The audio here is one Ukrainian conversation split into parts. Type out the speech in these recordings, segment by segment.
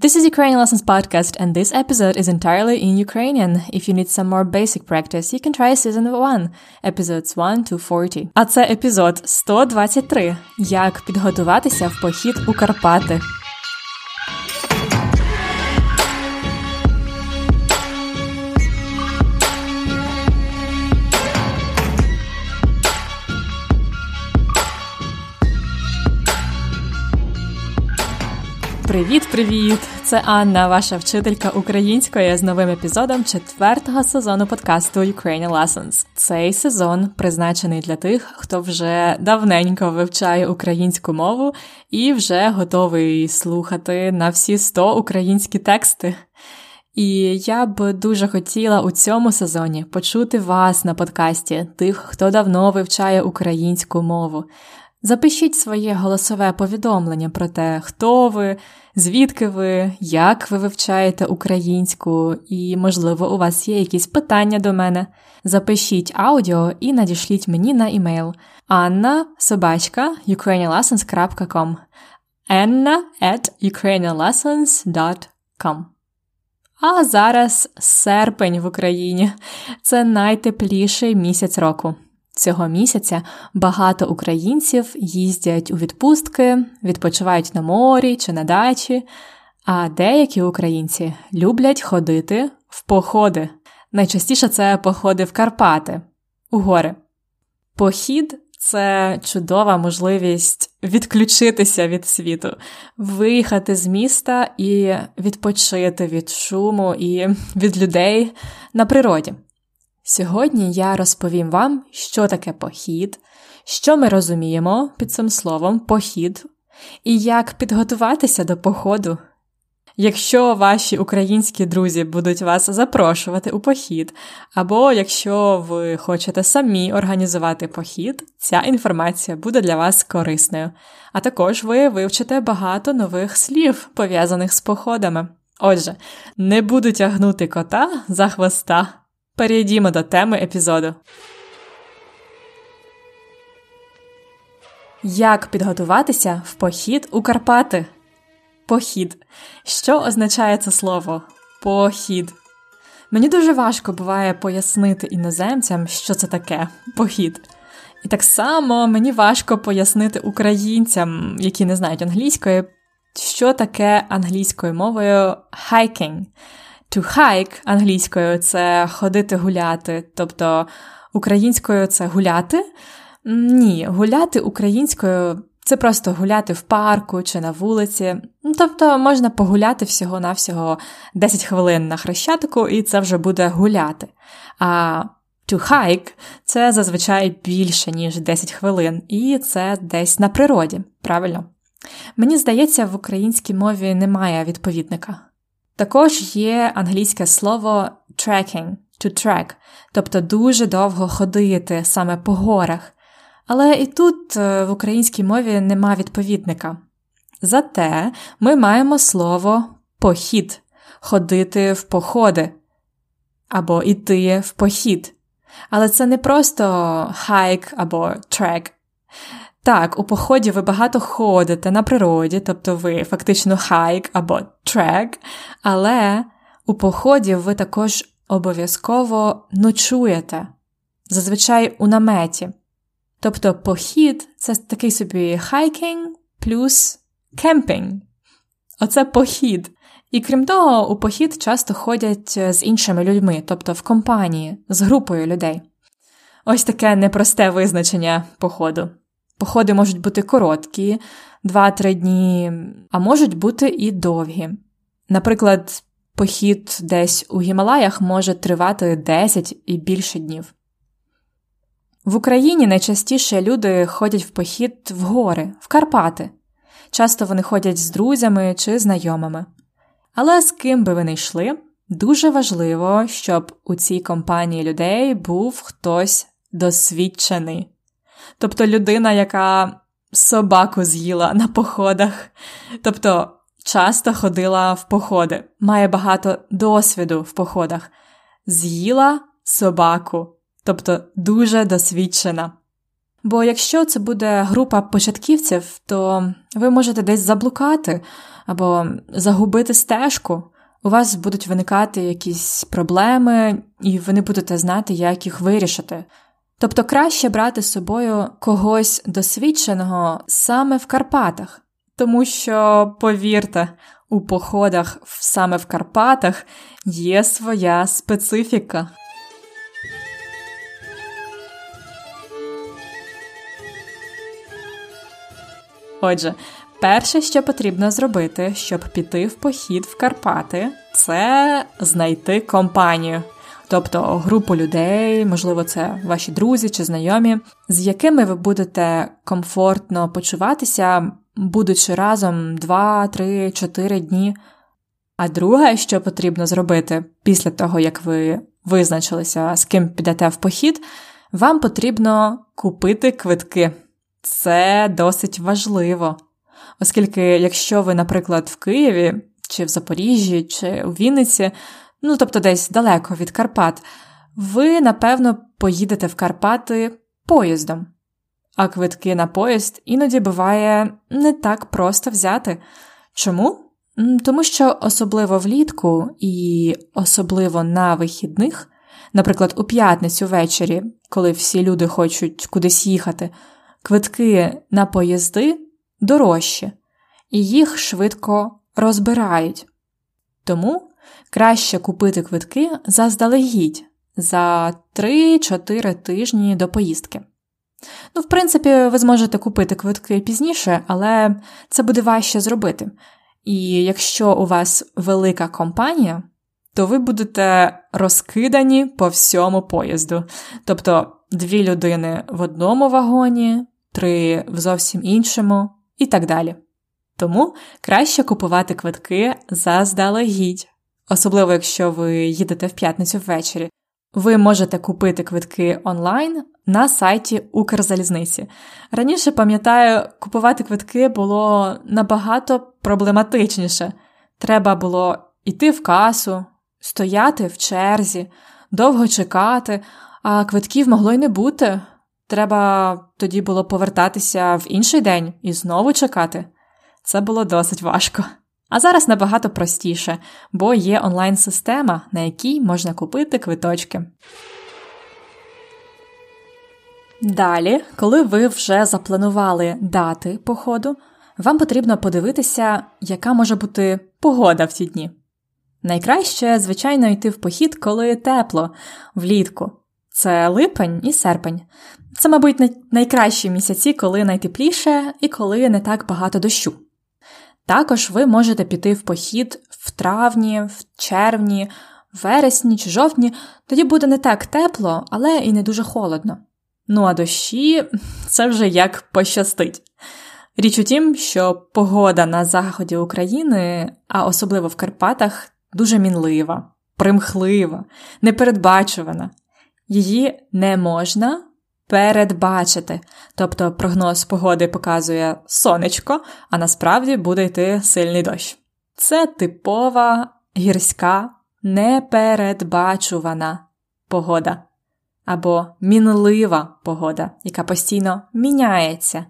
This is Ukrainian Lessons Podcast, and this episode is entirely in Ukrainian. If you need some more basic practice, you can try season 1, episodes 1 to 40. А це епізод 123. Як підготуватися в похід у Карпати. Привіт-привіт! Це Анна, ваша вчителька української з новим епізодом четвертого сезону подкасту Ukrainian Lessons. Цей сезон призначений для тих, хто вже давненько вивчає українську мову і вже готовий слухати на всі 100 українські тексти. І я б дуже хотіла у цьому сезоні почути вас на подкасті, тих, хто давно вивчає українську мову. Запишіть своє голосове повідомлення про те, хто ви, звідки ви, як ви вивчаєте українську, і, можливо, у вас є якісь питання до мене. Запишіть аудіо і надішліть мені на імейл anna собачка ukrainianlessons.com anna at ukrainianlessons.com А зараз серпень в Україні. Це найтепліший місяць року. Цього місяця багато українців їздять у відпустки, відпочивають на морі чи на дачі, а деякі українці люблять ходити в походи. Найчастіше це походи в Карпати, у гори. Похід це чудова можливість відключитися від світу, виїхати з міста і відпочити від шуму і від людей на природі. Сьогодні я розповім вам, що таке похід, що ми розуміємо під цим словом похід, і як підготуватися до походу. Якщо ваші українські друзі будуть вас запрошувати у похід, або якщо ви хочете самі організувати похід, ця інформація буде для вас корисною. А також ви вивчите багато нових слів, пов'язаних з походами. Отже, не буду тягнути кота за хвоста. Перейдімо до теми епізоду. Як підготуватися в похід у Карпати? Похід. Що означає це слово? Похід. Мені дуже важко буває пояснити іноземцям, що це таке похід. І так само мені важко пояснити українцям, які не знають англійської, що таке англійською мовою hiking. To hike англійською це ходити гуляти, тобто українською це гуляти. Ні, гуляти українською це просто гуляти в парку чи на вулиці. Тобто можна погуляти всього-навсього 10 хвилин на хрещатику, і це вже буде гуляти. А to hike це зазвичай більше, ніж 10 хвилин, і це десь на природі, правильно? Мені здається, в українській мові немає відповідника. Також є англійське слово trekking, to track, тобто дуже довго ходити саме по горах. Але і тут е, в українській мові нема відповідника. Зате ми маємо слово похід, ходити в походи або йти в похід. Але це не просто хайк або трек. Так, у поході ви багато ходите на природі, тобто ви фактично хайк або трек, але у поході ви також обов'язково ночуєте, зазвичай у наметі. Тобто похід це такий собі хайкінг плюс кемпінг. Оце похід. І крім того, у похід часто ходять з іншими людьми, тобто в компанії, з групою людей. Ось таке непросте визначення походу. Походи можуть бути короткі, 2-3 дні, а можуть бути і довгі. Наприклад, похід десь у Гімалаях може тривати 10 і більше днів. В Україні найчастіше люди ходять в похід в гори, в Карпати. Часто вони ходять з друзями чи знайомими. Але з ким би ви не йшли, дуже важливо, щоб у цій компанії людей був хтось досвідчений. Тобто людина, яка собаку з'їла на походах, тобто часто ходила в походи, має багато досвіду в походах, з'їла собаку тобто дуже досвідчена. Бо якщо це буде група початківців, то ви можете десь заблукати або загубити стежку. У вас будуть виникати якісь проблеми, і ви не будете знати, як їх вирішити. Тобто краще брати з собою когось досвідченого саме в Карпатах, тому що, повірте, у походах саме в Карпатах є своя специфіка. Отже, перше, що потрібно зробити, щоб піти в похід в Карпати, це знайти компанію. Тобто групу людей, можливо, це ваші друзі чи знайомі, з якими ви будете комфортно почуватися, будучи разом 2, 3, 4 дні. А друге, що потрібно зробити після того, як ви визначилися, з ким підете в похід, вам потрібно купити квитки. Це досить важливо. Оскільки, якщо ви, наприклад, в Києві, чи в Запоріжжі, чи у Вінниці, ну тобто десь далеко від Карпат, ви, напевно, поїдете в Карпати поїздом. А квитки на поїзд іноді буває не так просто взяти. Чому? Тому що особливо влітку і особливо на вихідних, наприклад, у п'ятницю ввечері, коли всі люди хочуть кудись їхати, квитки на поїзди дорожчі, і їх швидко розбирають. Тому краще купити квитки заздалегідь за 3-4 тижні до поїздки. Ну, в принципі, ви зможете купити квитки пізніше, але це буде важче зробити. І якщо у вас велика компанія, то ви будете розкидані по всьому поїзду. Тобто дві людини в одному вагоні, три в зовсім іншому і так далі. Тому краще купувати квитки заздалегідь, особливо якщо ви їдете в п'ятницю ввечері. Ви можете купити квитки онлайн на сайті Укрзалізниці. Раніше, пам'ятаю, купувати квитки було набагато проблематичніше. Треба було йти в касу, стояти в черзі, довго чекати, а квитків могло й не бути. Треба тоді було повертатися в інший день і знову чекати. Це було досить важко. А зараз набагато простіше, бо є онлайн-система, на якій можна купити квиточки. Далі, коли ви вже запланували дати походу, вам потрібно подивитися, яка може бути погода в ці дні. Найкраще, звичайно, йти в похід, коли тепло, влітку. Це липень і серпень. Це, мабуть, найкращі місяці, коли найтепліше і коли не так багато дощу. Також ви можете піти в похід в травні, в червні, вересні чи жовтні, тоді буде не так тепло, але і не дуже холодно. Ну а дощі це вже як пощастить. Річ у тім, що погода на заході України, а особливо в Карпатах, дуже мінлива, примхлива, непередбачувана. Її не можна передбачити. Тобто прогноз погоди показує сонечко, а насправді буде йти сильний дощ. Це типова гірська непередбачувана погода або мінлива погода, яка постійно міняється.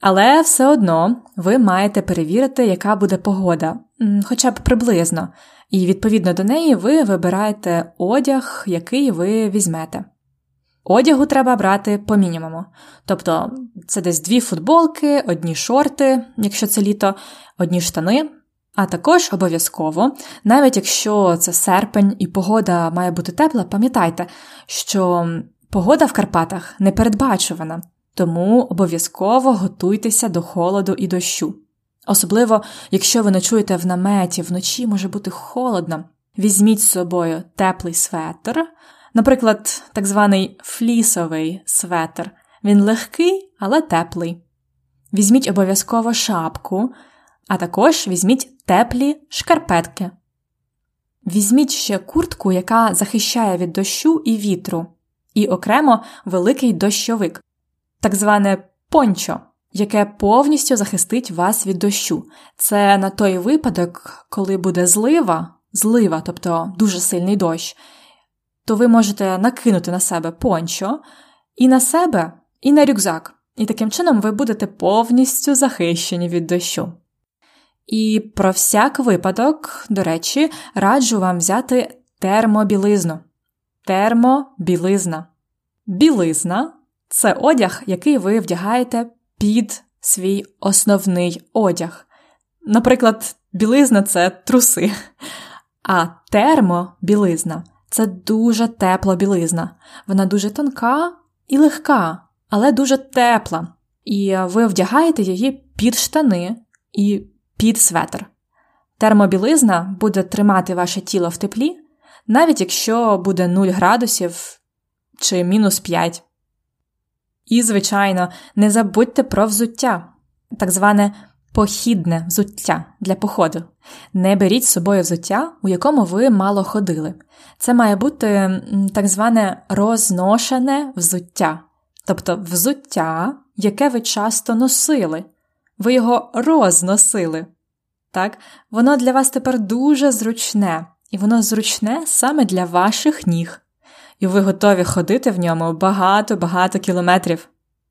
Але все одно ви маєте перевірити, яка буде погода, хоча б приблизно, і відповідно до неї ви вибираєте одяг, який ви візьмете. Одягу треба брати по мінімуму. Тобто це десь дві футболки, одні шорти, якщо це літо, одні штани. А також обов'язково, навіть якщо це серпень і погода має бути тепла, пам'ятайте, що погода в Карпатах непередбачувана, тому обов'язково готуйтеся до холоду і дощу. Особливо, якщо ви ночуєте в наметі, вночі може бути холодно. Візьміть з собою теплий светр, наприклад, так званий флісовий светр. Він легкий, але теплий. Візьміть обов'язково шапку, а також візьміть теплі шкарпетки. Візьміть ще куртку, яка захищає від дощу і вітру, і окремо великий дощовик, так зване пончо яке повністю захистить вас від дощу. Це на той випадок, коли буде злива, злива, тобто дуже сильний дощ, то ви можете накинути на себе пончо і на себе і на рюкзак. І таким чином ви будете повністю захищені від дощу. І про всяк випадок, до речі, раджу вам взяти термобілизну. Термобілизна. Білизна це одяг, який ви вдягаєте під свій основний одяг. Наприклад, білизна це труси. А термобілизна це дуже тепла білизна. Вона дуже тонка і легка, але дуже тепла. І ви вдягаєте її під штани і під светр. Термобілизна буде тримати ваше тіло в теплі, навіть якщо буде 0 градусів чи мінус 5. І, звичайно, не забудьте про взуття, так зване похідне взуття для походу. Не беріть з собою взуття, у якому ви мало ходили. Це має бути так зване розношене взуття, тобто взуття, яке ви часто носили, ви його розносили. Так? Воно для вас тепер дуже зручне, і воно зручне саме для ваших ніг. І ви готові ходити в ньому багато-багато кілометрів.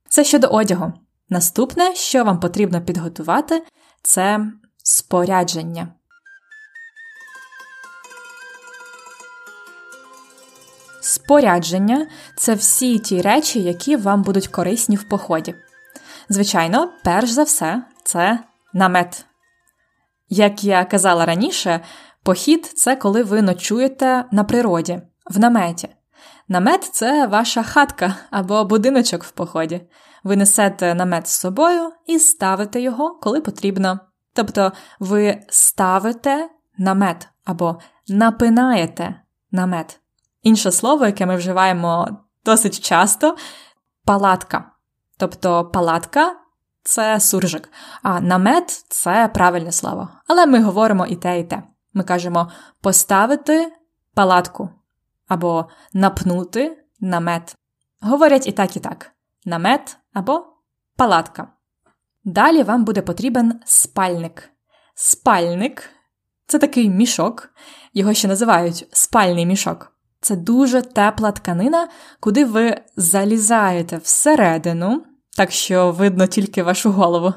Це щодо одягу. Наступне, що вам потрібно підготувати, це спорядження. Спорядження це всі ті речі, які вам будуть корисні в поході. Звичайно, перш за все, це намет. Як я казала раніше, похід це коли ви ночуєте на природі, в наметі. Намет це ваша хатка або будиночок в поході. Ви несете намет з собою і ставите його, коли потрібно. Тобто ви ставите намет або напинаєте намет. Інше слово, яке ми вживаємо досить часто палатка. Тобто палатка це суржик, а намет це правильне слово. Але ми говоримо і те, і те. Ми кажемо поставити палатку або напнути намет. Говорять і так, і так: намет або палатка. Далі вам буде потрібен спальник. Спальник це такий мішок, його ще називають спальний мішок. Це дуже тепла тканина, куди ви залізаєте всередину, так що видно тільки вашу голову,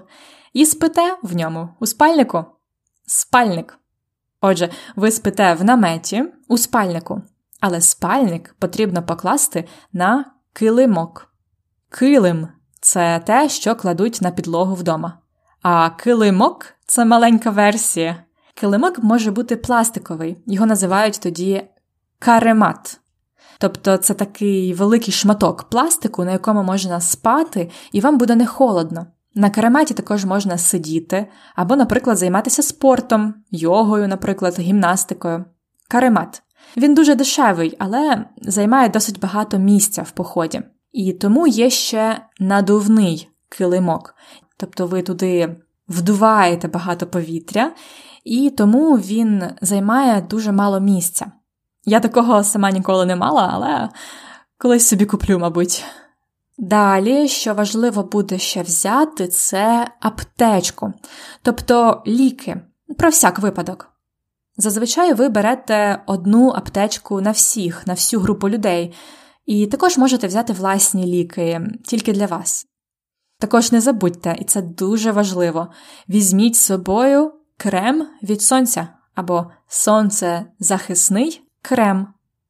і спите в ньому у спальнику. Спальник. Отже, ви спите в наметі у спальнику, але спальник потрібно покласти на килимок. Килим це те, що кладуть на підлогу вдома. А килимок це маленька версія. Килимок може бути пластиковий, його називають тоді каремат. Тобто це такий великий шматок пластику, на якому можна спати, і вам буде не холодно. На карематі також можна сидіти, або, наприклад, займатися спортом, йогою, наприклад, гімнастикою. Каремат. Він дуже дешевий, але займає досить багато місця в поході. І тому є ще надувний килимок. Тобто ви туди вдуваєте багато повітря, і тому він займає дуже мало місця. Я такого сама ніколи не мала, але колись собі куплю, мабуть. Далі, що важливо буде ще взяти, це аптечку, тобто ліки, про всяк випадок. Зазвичай ви берете одну аптечку на всіх, на всю групу людей, і також можете взяти власні ліки тільки для вас. Також не забудьте, і це дуже важливо: візьміть з собою крем від сонця або сонцезахисний крем.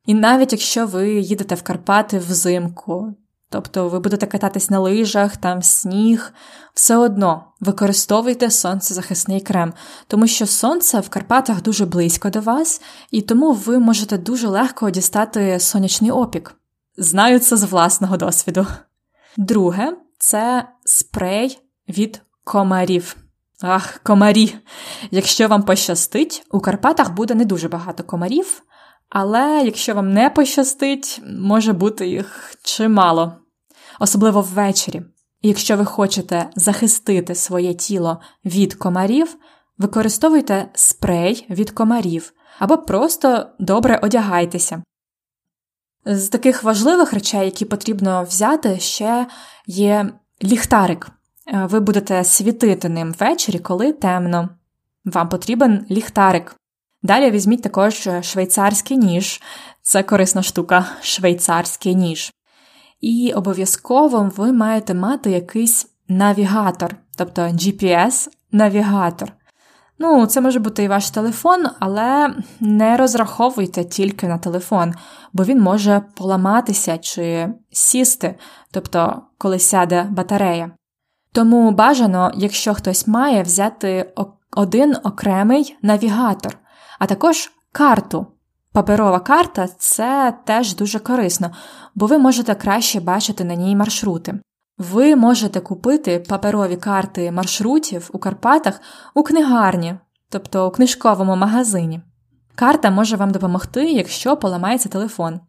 І навіть якщо ви їдете в Карпати взимку, тобто ви будете кататись на лижах, там сніг, все одно використовуйте сонцезахисний крем, тому що сонце в Карпатах дуже близько до вас, і тому ви можете дуже легко дістати сонячний опік. Знаю це з власного досвіду. Друге, це спрей від комарів. Ах, комарі! Якщо вам пощастить, у Карпатах буде не дуже багато комарів, але якщо вам не пощастить, може бути їх чимало, особливо ввечері. Якщо ви хочете захистити своє тіло від комарів, використовуйте спрей від комарів або просто добре одягайтеся. З таких важливих речей, які потрібно взяти, ще є ліхтарик. Ви будете світити ним ввечері, коли темно. Вам потрібен ліхтарик. Далі візьміть також швейцарський ніж, це корисна штука, швейцарський ніж. І обов'язково ви маєте мати якийсь навігатор, тобто GPS-навігатор. Ну, це може бути і ваш телефон, але не розраховуйте тільки на телефон, бо він може поламатися чи сісти, тобто коли сяде батарея. Тому бажано, якщо хтось має, взяти один окремий навігатор, а також карту. Паперова карта це теж дуже корисно, бо ви можете краще бачити на ній маршрути. Ви можете купити паперові карти маршрутів у Карпатах у книгарні, тобто у книжковому магазині. Карта може вам допомогти, якщо поламається телефон.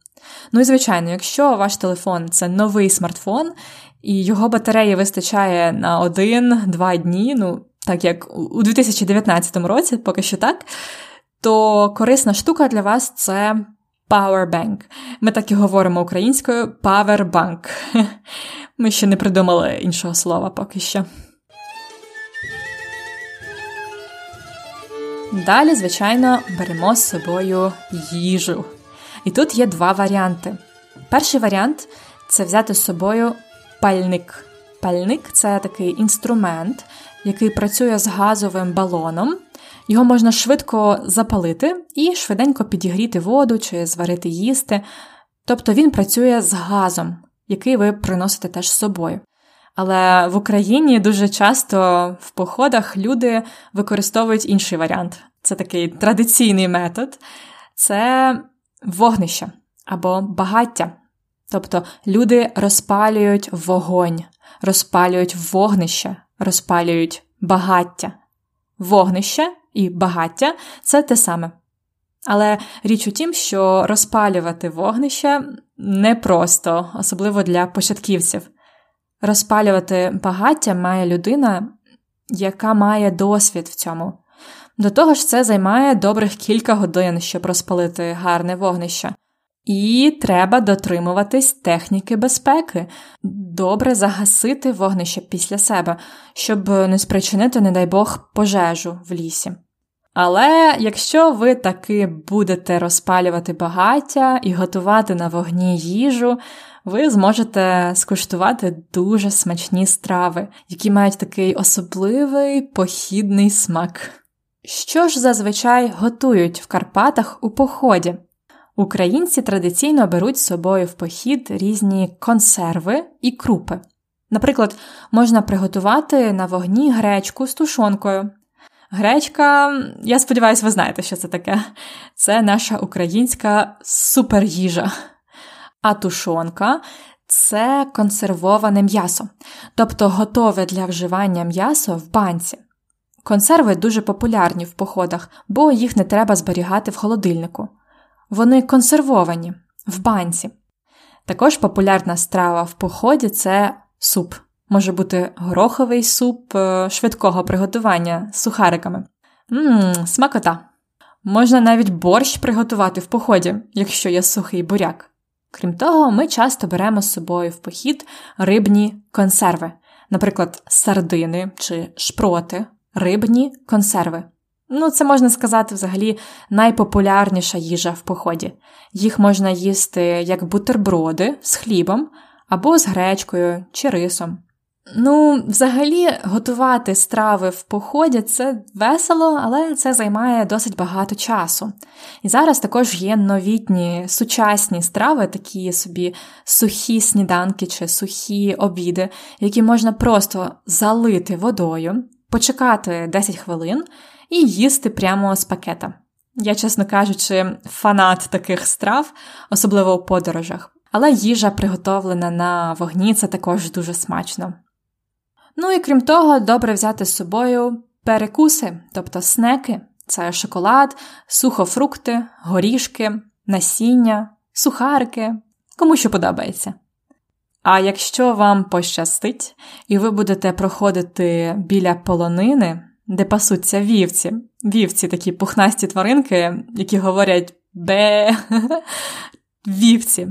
Ну і звичайно, якщо ваш телефон це новий смартфон, і його батареї вистачає на один-два дні, ну так як у 2019 році, поки що так, то корисна штука для вас це Powerbank. Ми так і говоримо українською Powerbank. Ми ще не придумали іншого слова поки що. Далі, звичайно, беремо з собою їжу. І тут є два варіанти. Перший варіант це взяти з собою пальник. Пальник це такий інструмент, який працює з газовим балоном. Його можна швидко запалити і швиденько підігріти воду чи зварити їсти. Тобто він працює з газом, який ви приносите теж з собою. Але в Україні дуже часто в походах люди використовують інший варіант. Це такий традиційний метод це вогнище або багаття. Тобто люди розпалюють вогонь, розпалюють вогнище, розпалюють багаття. Вогнище і багаття це те саме. Але річ у тім, що розпалювати вогнище непросто, особливо для початківців. Розпалювати багаття має людина, яка має досвід в цьому. До того ж, це займає добрих кілька годин, щоб розпалити гарне вогнище. І треба дотримуватись техніки безпеки, добре загасити вогнище після себе, щоб не спричинити, не дай Бог, пожежу в лісі. Але якщо ви таки будете розпалювати багаття і готувати на вогні їжу, ви зможете скуштувати дуже смачні страви, які мають такий особливий похідний смак. Що ж зазвичай готують в Карпатах у поході? Українці традиційно беруть з собою в похід різні консерви і крупи. Наприклад, можна приготувати на вогні гречку з тушонкою. Гречка, я сподіваюся, ви знаєте, що це таке. Це наша українська суперїжа. А тушонка це консервоване м'ясо, тобто готове для вживання м'ясо в банці. Консерви дуже популярні в походах, бо їх не треба зберігати в холодильнику. Вони консервовані в банці. Також популярна страва в поході це суп. Може бути гороховий суп е, швидкого приготування з сухариками. Ммм, смакота. Можна навіть борщ приготувати в поході, якщо є сухий буряк. Крім того, ми часто беремо з собою в похід рибні консерви, наприклад, сардини чи шпроти, рибні консерви. Ну, це можна сказати, взагалі, найпопулярніша їжа в поході. Їх можна їсти як бутерброди з хлібом або з гречкою чи рисом. Ну, взагалі, готувати страви в поході це весело, але це займає досить багато часу. І зараз також є новітні сучасні страви, такі собі сухі сніданки чи сухі обіди, які можна просто залити водою, почекати 10 хвилин і їсти прямо з пакета. Я, чесно кажучи, фанат таких страв, особливо у подорожах. Але їжа, приготовлена на вогні, це також дуже смачно. Ну і крім того, добре взяти з собою перекуси, тобто снеки, це шоколад, сухофрукти, горішки, насіння, сухарики, кому що подобається. А якщо вам пощастить, і ви будете проходити біля полонини, де пасуться вівці, вівці такі пухнасті тваринки, які говорять бе вівці,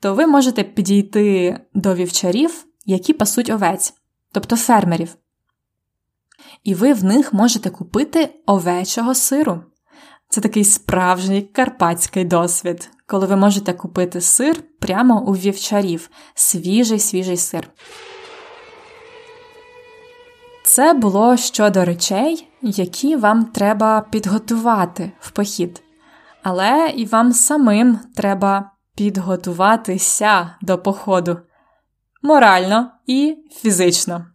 то ви можете підійти до вівчарів, які пасуть овець тобто фермерів. І ви в них можете купити овечого сиру. Це такий справжній карпатський досвід, коли ви можете купити сир прямо у вівчарів, свіжий свіжий сир. Це було щодо речей, які вам треба підготувати в похід. Але і вам самим треба підготуватися до походу морально і фізично.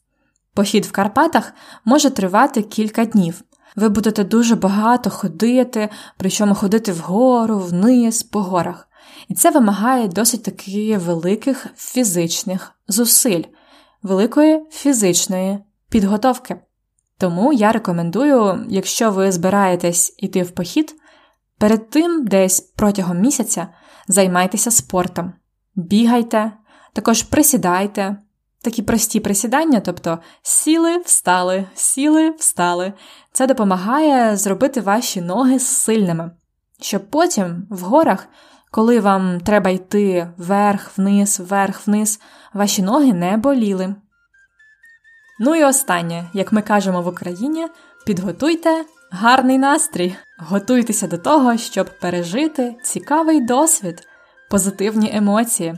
Похід в Карпатах може тривати кілька днів. Ви будете дуже багато ходити, причому ходити вгору, вниз, по горах. І це вимагає досить таки великих фізичних зусиль, великої фізичної підготовки. Тому я рекомендую, якщо ви збираєтесь іти в похід, перед тим десь протягом місяця займайтеся спортом, бігайте, також присідайте. Такі прості присідання, тобто сіли, встали, сіли, встали. Це допомагає зробити ваші ноги сильними, щоб потім в горах, коли вам треба йти вверх, вниз, вверх, вниз, ваші ноги не боліли. Ну і останнє, як ми кажемо в Україні, підготуйте гарний настрій, готуйтеся до того, щоб пережити цікавий досвід, позитивні емоції.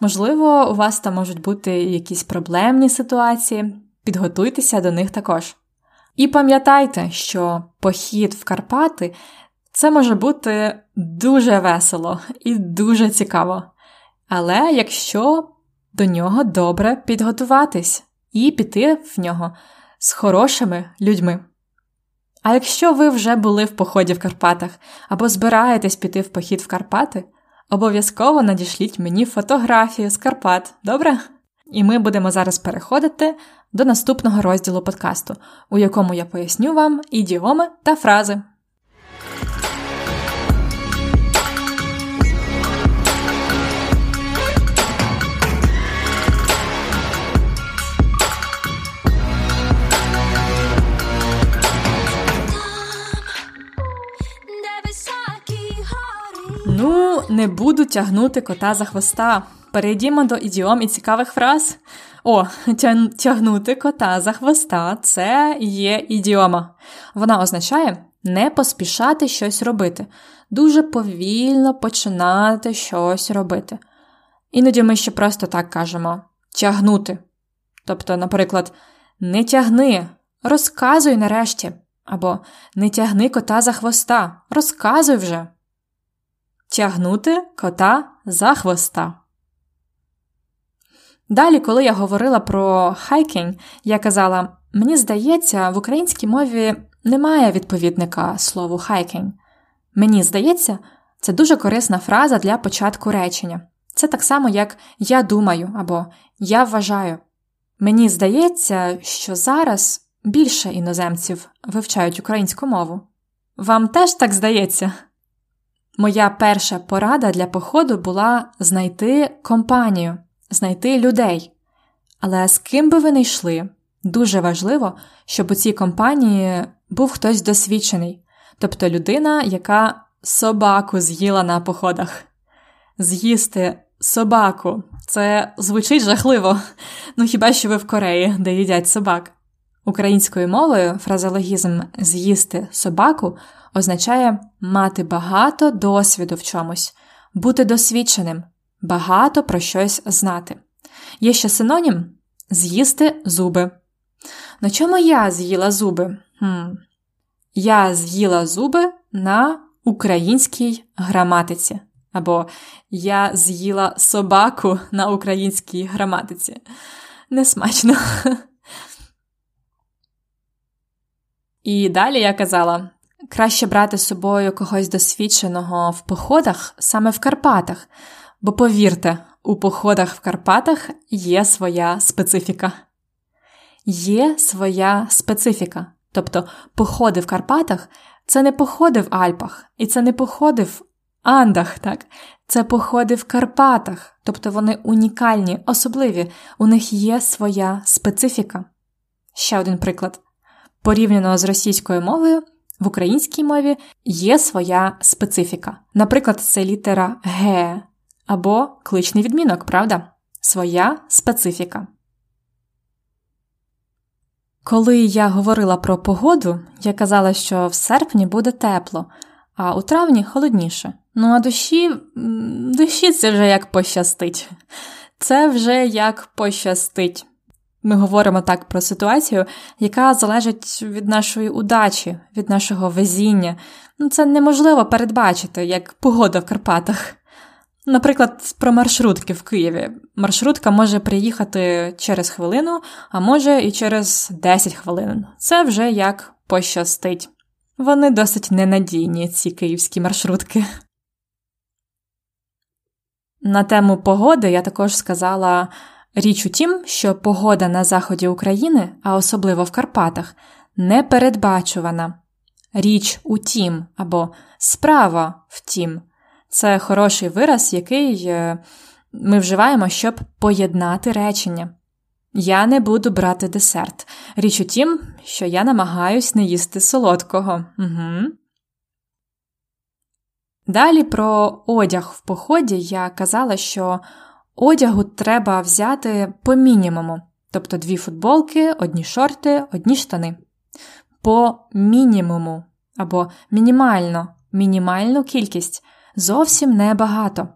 Можливо, у вас там можуть бути якісь проблемні ситуації, підготуйтеся до них також. І пам'ятайте, що похід в Карпати це може бути дуже весело і дуже цікаво. Але якщо до нього добре підготуватись і піти в нього з хорошими людьми. А якщо ви вже були в поході в Карпатах або збираєтесь піти в похід в Карпати, обов'язково надішліть мені фотографію з Карпат, добре? І ми будемо зараз переходити до наступного розділу подкасту, у якому я поясню вам ідіоми та фрази. Ну, не буду тягнути кота за хвоста. Перейдімо до ідіом і цікавих фраз. О, тягнути кота за хвоста це є ідіома. Вона означає не поспішати щось робити, дуже повільно починати щось робити. Іноді ми ще просто так кажемо тягнути. Тобто, наприклад, не тягни, розказуй нарешті. Або не тягни кота за хвоста, розказуй вже. Тягнути кота за хвоста. Далі, коли я говорила про хайкінг, я казала: мені здається, в українській мові немає відповідника слову хайкінг. Мені здається, це дуже корисна фраза для початку речення. Це так само, як я думаю або я вважаю. Мені здається, що зараз більше іноземців вивчають українську мову. Вам теж так здається? Моя перша порада для походу була знайти компанію, знайти людей. Але з ким би ви не йшли, дуже важливо, щоб у цій компанії був хтось досвідчений, тобто людина, яка собаку з'їла на походах. З'їсти собаку це звучить жахливо, ну хіба що ви в Кореї, де їдять собак. Українською мовою фразеологізм з'їсти собаку означає мати багато досвіду в чомусь, бути досвідченим, багато про щось знати. Є ще синонім з'їсти зуби. На чому я з'їла зуби? Хм. Я з'їла зуби на українській граматиці. Або я з'їла собаку на українській граматиці. Несмачно. І далі я казала: краще брати з собою когось досвідченого в походах саме в Карпатах, бо повірте, у походах в Карпатах є своя специфіка. Є своя специфіка. Тобто походи в Карпатах це не походи в Альпах, і це не походи в Андах, так? Це походи в Карпатах, тобто вони унікальні, особливі, у них є своя специфіка. Ще один приклад. Порівняно з російською мовою, в українській мові є своя специфіка. Наприклад, це літера Г або кличний відмінок, правда? Своя специфіка. Коли я говорила про погоду, я казала, що в серпні буде тепло, а у травні холодніше. Ну а душі, душі це вже як пощастить. Це вже як пощастить. Ми говоримо так про ситуацію, яка залежить від нашої удачі, від нашого везіння. Ну, Це неможливо передбачити, як погода в Карпатах. Наприклад, про маршрутки в Києві. Маршрутка може приїхати через хвилину, а може і через 10 хвилин. Це вже як пощастить. Вони досить ненадійні, ці київські маршрутки. На тему погоди я також сказала річ у тім, що погода на заході України, а особливо в Карпатах, непередбачувана. Річ у тім або справа втім. Це хороший вираз, який е, ми вживаємо, щоб поєднати речення. Я не буду брати десерт. Річ у тім, що я намагаюсь не їсти солодкого. Угу. Далі про одяг в поході я казала, що одягу треба взяти по мінімуму, тобто дві футболки, одні шорти, одні штани. По мінімуму або мінімально, мінімальну кількість зовсім небагато.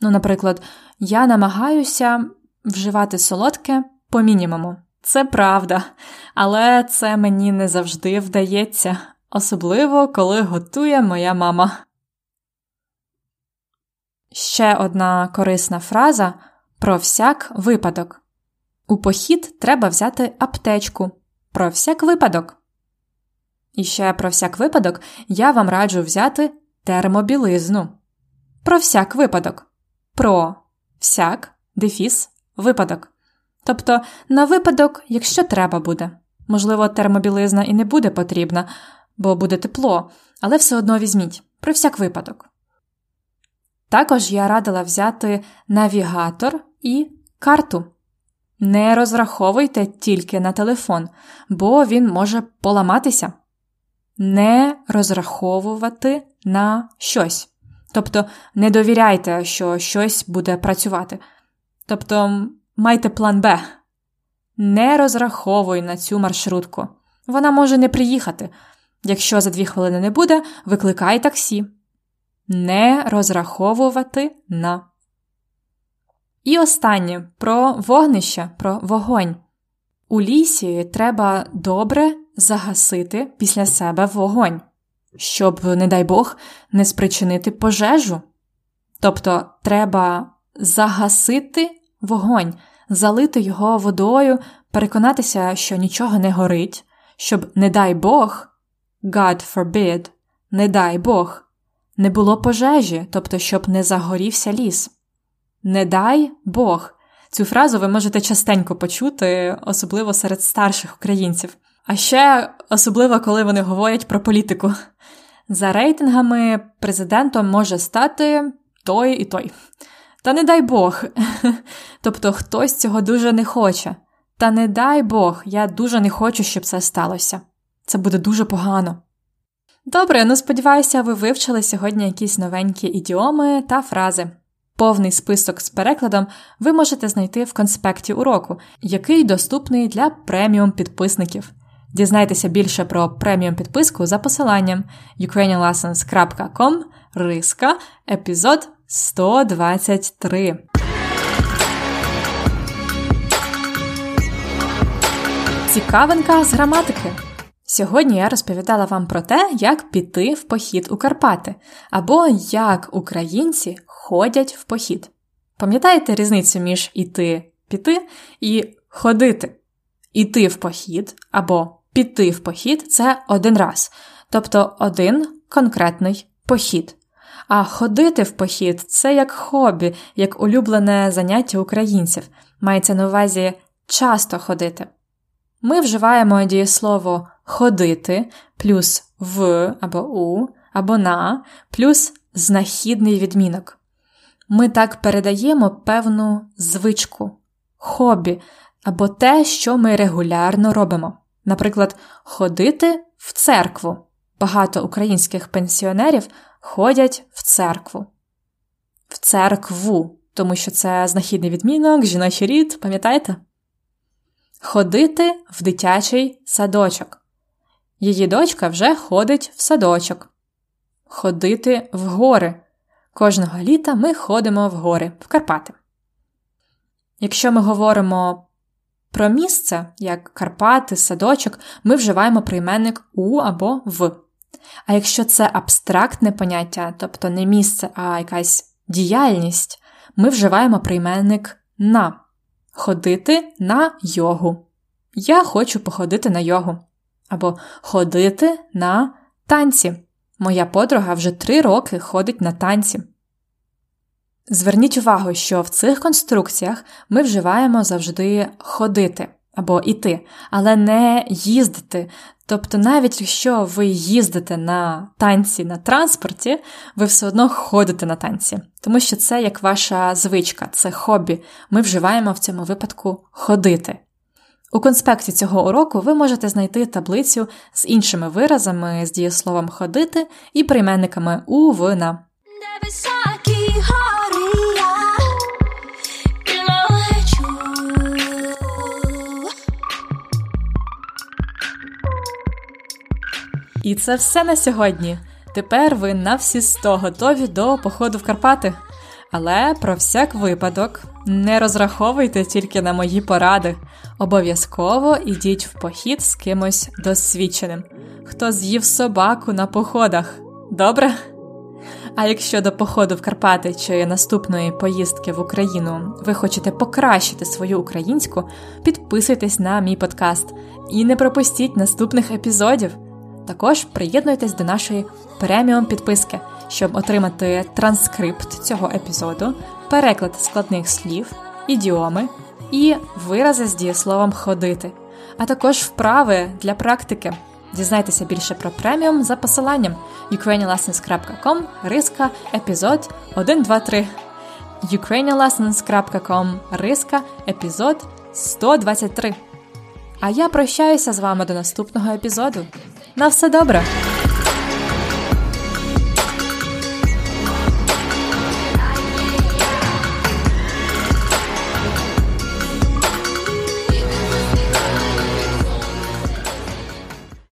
Ну, наприклад, я намагаюся вживати солодке по мінімуму. Це правда, але це мені не завжди вдається, особливо коли готує моя мама. Ще одна корисна фраза про всяк випадок. У похід треба взяти аптечку. Про всяк випадок. І ще про всяк випадок я вам раджу взяти термобілизну. Про всяк випадок. Про всяк дефіс випадок. Тобто на випадок, якщо треба буде. Можливо, термобілизна і не буде потрібна, бо буде тепло, але все одно візьміть про всяк випадок. Також я радила взяти навігатор і карту. Не розраховуйте тільки на телефон, бо він може поламатися. Не розраховувати на щось. Тобто не довіряйте, що щось буде працювати. Тобто майте план Б. Не розраховуй на цю маршрутку. Вона може не приїхати. Якщо за дві хвилини не буде, викликай таксі. Не розраховувати на. І останнє про вогнище, про вогонь. У лісі треба добре загасити після себе вогонь щоб, не дай Бог, не спричинити пожежу. Тобто треба загасити вогонь, залити його водою, переконатися, що нічого не горить, щоб, не дай Бог, God forbid, не дай Бог, не було пожежі, тобто, щоб не загорівся ліс. Не дай Бог. Цю фразу ви можете частенько почути, особливо серед старших українців. А ще особливо, коли вони говорять про політику. За рейтингами президентом може стати той і той. Та не дай Бог. Тобто хтось цього дуже не хоче. Та не дай Бог, я дуже не хочу, щоб це сталося. Це буде дуже погано. Добре, ну сподіваюся, ви вивчили сьогодні якісь новенькі ідіоми та фрази. Повний список з перекладом ви можете знайти в конспекті уроку, який доступний для преміум підписників. Дізнайтеся більше про преміум підписку за посиланням ukrainianlessons.com риска епізод 123. Цікавинка з граматики. Сьогодні я розповідала вам про те, як піти в похід у Карпати, або як українці ходять в похід. Пам'ятаєте різницю між іти піти і ходити? Іти в похід або піти в похід це один раз, тобто один конкретний похід. А ходити в похід це як хобі, як улюблене заняття українців. Мається на увазі часто ходити. Ми вживаємо дієслово ходити плюс в або у, або на, плюс знахідний відмінок. Ми так передаємо певну звичку, хобі або те, що ми регулярно робимо. Наприклад, ходити в церкву. Багато українських пенсіонерів ходять в церкву. В церкву, тому що це знахідний відмінок, жіночий рід, пам'ятаєте? Ходити в дитячий садочок. Її дочка вже ходить в садочок. ходити в гори. Кожного літа ми ходимо в гори, в Карпати. Якщо ми говоримо про місце, як Карпати, садочок, ми вживаємо прийменник у або в. А якщо це абстрактне поняття, тобто не місце, а якась діяльність, ми вживаємо прийменник на ходити на йогу. Я хочу походити на йогу. Або ходити на танці. Моя подруга вже три роки ходить на танці. Зверніть увагу, що в цих конструкціях ми вживаємо завжди ходити або іти, але не їздити. Тобто, навіть якщо ви їздите на танці на транспорті, ви все одно ходите на танці, тому що це як ваша звичка, це хобі. Ми вживаємо в цьому випадку ходити. У конспекті цього уроку ви можете знайти таблицю з іншими виразами з дієсловом ходити і прийменниками у в на. І це все на сьогодні. Тепер ви на всі сто готові до походу в Карпати. Але про всяк випадок не розраховуйте тільки на мої поради. Обов'язково ідіть в похід з кимось досвідченим, хто з'їв собаку на походах. Добре? А якщо до походу в Карпати чи наступної поїздки в Україну ви хочете покращити свою українську, підписуйтесь на мій подкаст і не пропустіть наступних епізодів. Також приєднуйтесь до нашої преміум підписки, щоб отримати транскрипт цього епізоду, переклад складних слів, ідіоми і вирази з дієсловом ходити, а також вправи для практики. Дізнайтеся більше про преміум за посиланням ukrainianlessons.com риска епізод 123 ukrainianlessons.com риска епізод 123 А я прощаюся з вами до наступного епізоду. На все добре!